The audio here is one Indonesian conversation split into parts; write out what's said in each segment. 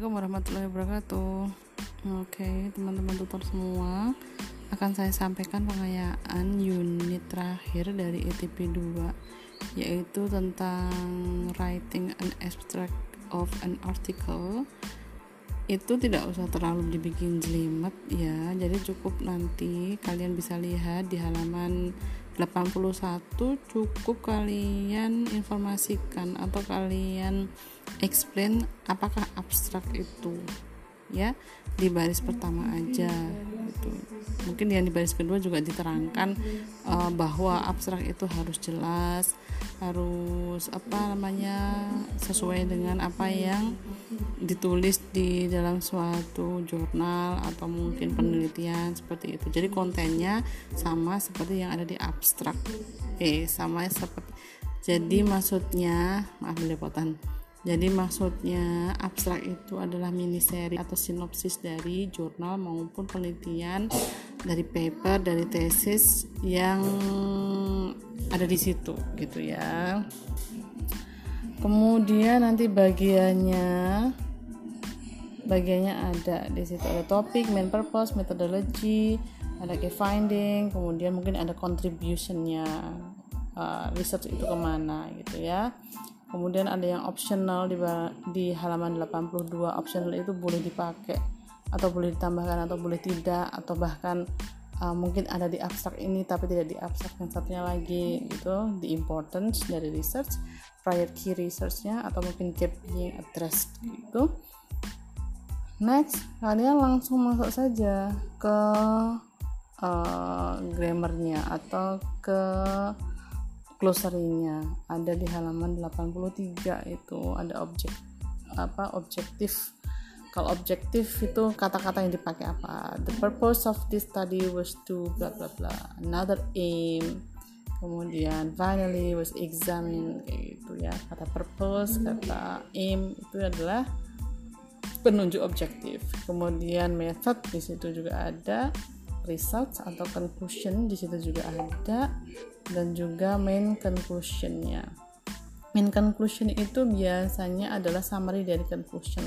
Assalamualaikum warahmatullahi wabarakatuh. Oke teman-teman tutor semua Akan saya sampaikan pengayaan unit terakhir dari ETP 2 Yaitu tentang writing an abstract of an article. Itu tidak usah terlalu dibikin jelimet ya Jadi cukup nanti kalian bisa lihat di halaman 81 cukup kalian informasikan atau kalian explain apakah abstrak itu ya di baris pertama aja gitu. mungkin yang di baris kedua juga diterangkan uh, bahwa abstrak itu harus jelas harus apa namanya sesuai dengan apa yang ditulis di dalam suatu jurnal atau mungkin penelitian seperti itu. Jadi kontennya sama seperti yang ada di abstrak. Eh sama seperti jadi maksudnya maaf belepotan jadi maksudnya abstrak itu adalah mini seri atau sinopsis dari jurnal maupun penelitian dari paper dari tesis yang ada di situ gitu ya. Kemudian nanti bagiannya bagiannya ada di situ ada topik, main purpose, methodology, ada key finding, kemudian mungkin ada contributionnya uh, research itu ke mana gitu ya kemudian ada yang optional di, di halaman 82 optional itu boleh dipakai atau boleh ditambahkan atau boleh tidak atau bahkan uh, mungkin ada di abstrak ini tapi tidak di abstrak yang satunya lagi gitu. The importance dari research prior key researchnya atau mungkin gap being addressed gitu. Next kalian langsung masuk saja ke uh, grammarnya atau ke glossary-nya ada di halaman 83 itu ada objek apa objektif. Kalau objektif itu kata-kata yang dipakai apa? The purpose of this study was to bla bla bla another aim. Kemudian finally was examine kayak gitu ya. Kata purpose kata aim itu adalah penunjuk objektif. Kemudian method di situ juga ada results atau conclusion di situ juga ada dan juga main conclusionnya. Main conclusion itu biasanya adalah summary dari conclusion.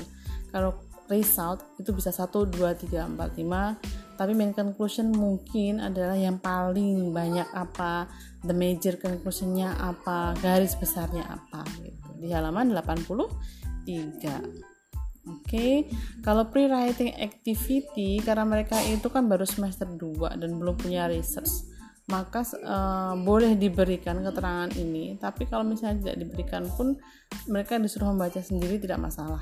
Kalau result itu bisa 1, 2, 3, 4, 5 tapi main conclusion mungkin adalah yang paling banyak apa the major conclusionnya apa garis besarnya apa gitu. Di halaman 83 Oke, okay. kalau pre-writing activity karena mereka itu kan baru semester 2 dan belum punya research maka uh, boleh diberikan keterangan ini. Tapi kalau misalnya tidak diberikan pun mereka disuruh membaca sendiri tidak masalah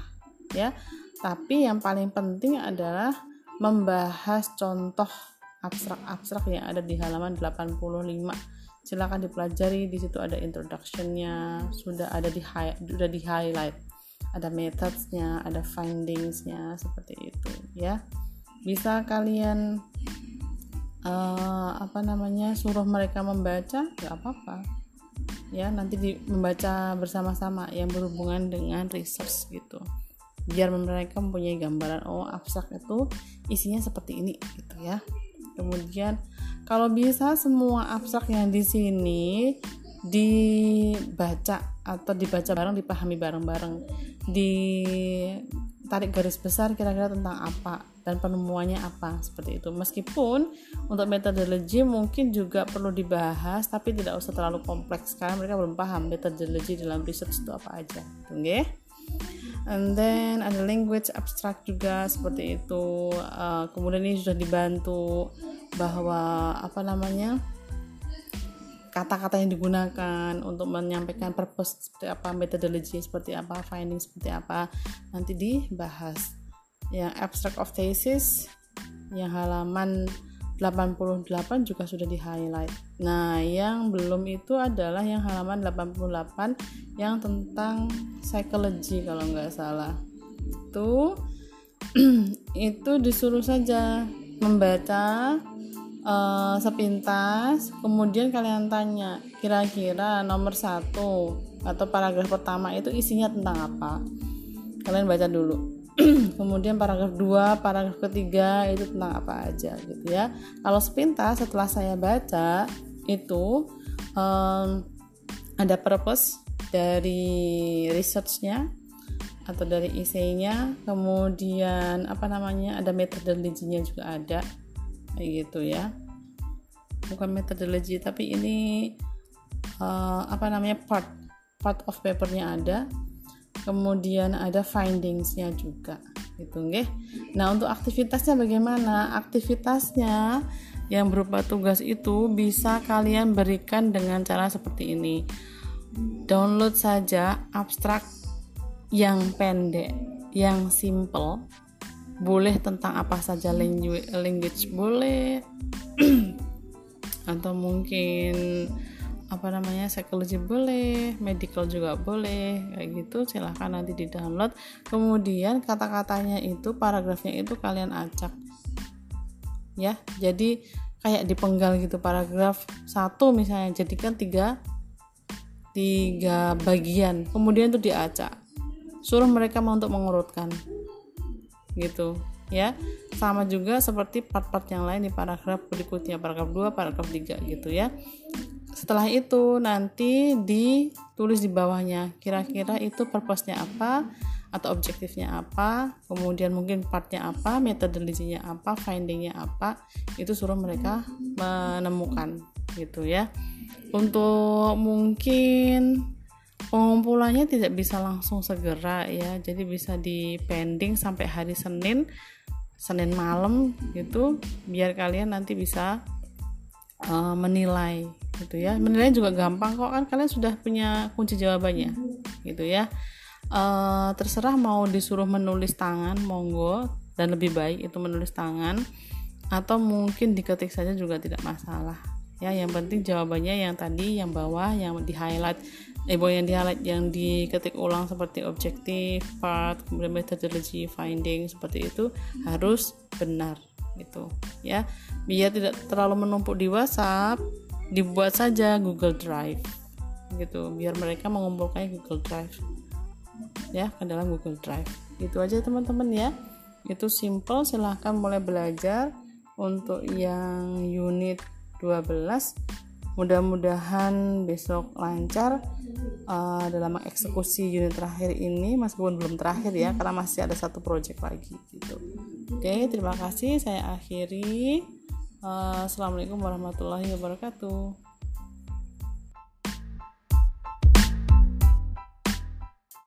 ya. Tapi yang paling penting adalah membahas contoh abstrak-abstrak yang ada di halaman 85 silakan dipelajari di situ ada introductionnya sudah ada di sudah di highlight ada methodsnya ada findingsnya seperti itu ya. Bisa kalian uh, apa namanya suruh mereka membaca? Nggak apa-apa. Ya nanti di, membaca bersama-sama yang berhubungan dengan research gitu. Biar mereka mempunyai gambaran oh abstrak itu isinya seperti ini gitu ya. Kemudian kalau bisa semua abstrak yang di sini dibaca atau dibaca bareng dipahami bareng-bareng ditarik garis besar kira-kira tentang apa dan penemuannya apa seperti itu. Meskipun untuk metodologi mungkin juga perlu dibahas tapi tidak usah terlalu kompleks karena mereka belum paham metodologi dalam research itu apa aja. Oke? Okay? and then ada language abstract juga seperti itu. Uh, kemudian ini sudah dibantu bahwa apa namanya kata-kata yang digunakan untuk menyampaikan purpose seperti apa metodologi seperti apa finding seperti apa nanti dibahas. Yang abstract of thesis yang halaman 88 juga sudah di highlight nah yang belum itu adalah yang halaman 88 yang tentang psychology kalau nggak salah. Itu itu disuruh saja membaca uh, sepintas kemudian kalian tanya kira-kira nomor satu atau paragraf pertama itu isinya tentang apa? Kalian baca dulu. Kemudian paragraf 2, paragraf ketiga itu tentang apa aja gitu ya. Kalau sepintas setelah saya baca itu um, ada purpose dari researchnya, atau dari isinya kemudian apa namanya ada metodologinya juga ada kayak gitu ya. Bukan metodologi tapi ini uh, apa namanya part part of papernya ada. Kemudian ada findingsnya juga gitu nggih. Nah untuk aktivitasnya bagaimana? Aktivitasnya yang berupa tugas itu bisa kalian berikan dengan cara seperti ini. Download saja abstrak yang pendek, yang simple, boleh tentang apa saja language, boleh, atau mungkin apa namanya psikologi boleh, medical juga boleh, kayak gitu. Silahkan nanti di download. Kemudian kata-katanya itu, paragrafnya itu kalian acak, ya. Jadi kayak dipenggal gitu paragraf satu misalnya jadikan tiga tiga bagian. Kemudian itu diacak. Suruh mereka untuk mengurutkan gitu ya. Sama juga seperti part-part yang lain di paragraf berikutnya paragraf 2 paragraf 3 gitu ya. Setelah itu nanti ditulis di bawahnya kira-kira itu purpose-nya apa atau objektifnya apa kemudian mungkin partnya apa metodologinya apa findingnya apa itu suruh mereka menemukan gitu ya. Untuk mungkin pengumpulannya tidak bisa langsung segera ya. Jadi bisa di pending sampai hari Senin Senin malam gitu biar kalian nanti bisa uh, menilai gitu ya. Menilai juga gampang kok kan kalian sudah punya kunci jawabannya gitu ya. Uh, terserah mau disuruh menulis tangan monggo dan lebih baik itu menulis tangan atau mungkin diketik saja juga tidak masalah ya. Yang penting jawabannya yang tadi yang bawah yang di highlight eh yang di highlight yang diketik ulang seperti objektif part kemudian methodology finding seperti itu harus benar gitu ya. Biar tidak terlalu menumpuk di WhatsApp dibuat saja Google Drive gitu. Biar mereka mengumpulkannya Google Drive ya ke dalam Google Drive. Itu aja teman-teman ya. Itu simple silahkan mulai belajar. Untuk yang unit 12 mudah-mudahan besok lancar uh, dalam mengeksekusi unit terakhir ini meskipun belum terakhir ya karena masih ada satu project lagi gitu. Oke terima kasih. Saya akhiri. Uh, assalamualaikum warahmatullahi wabarakatuh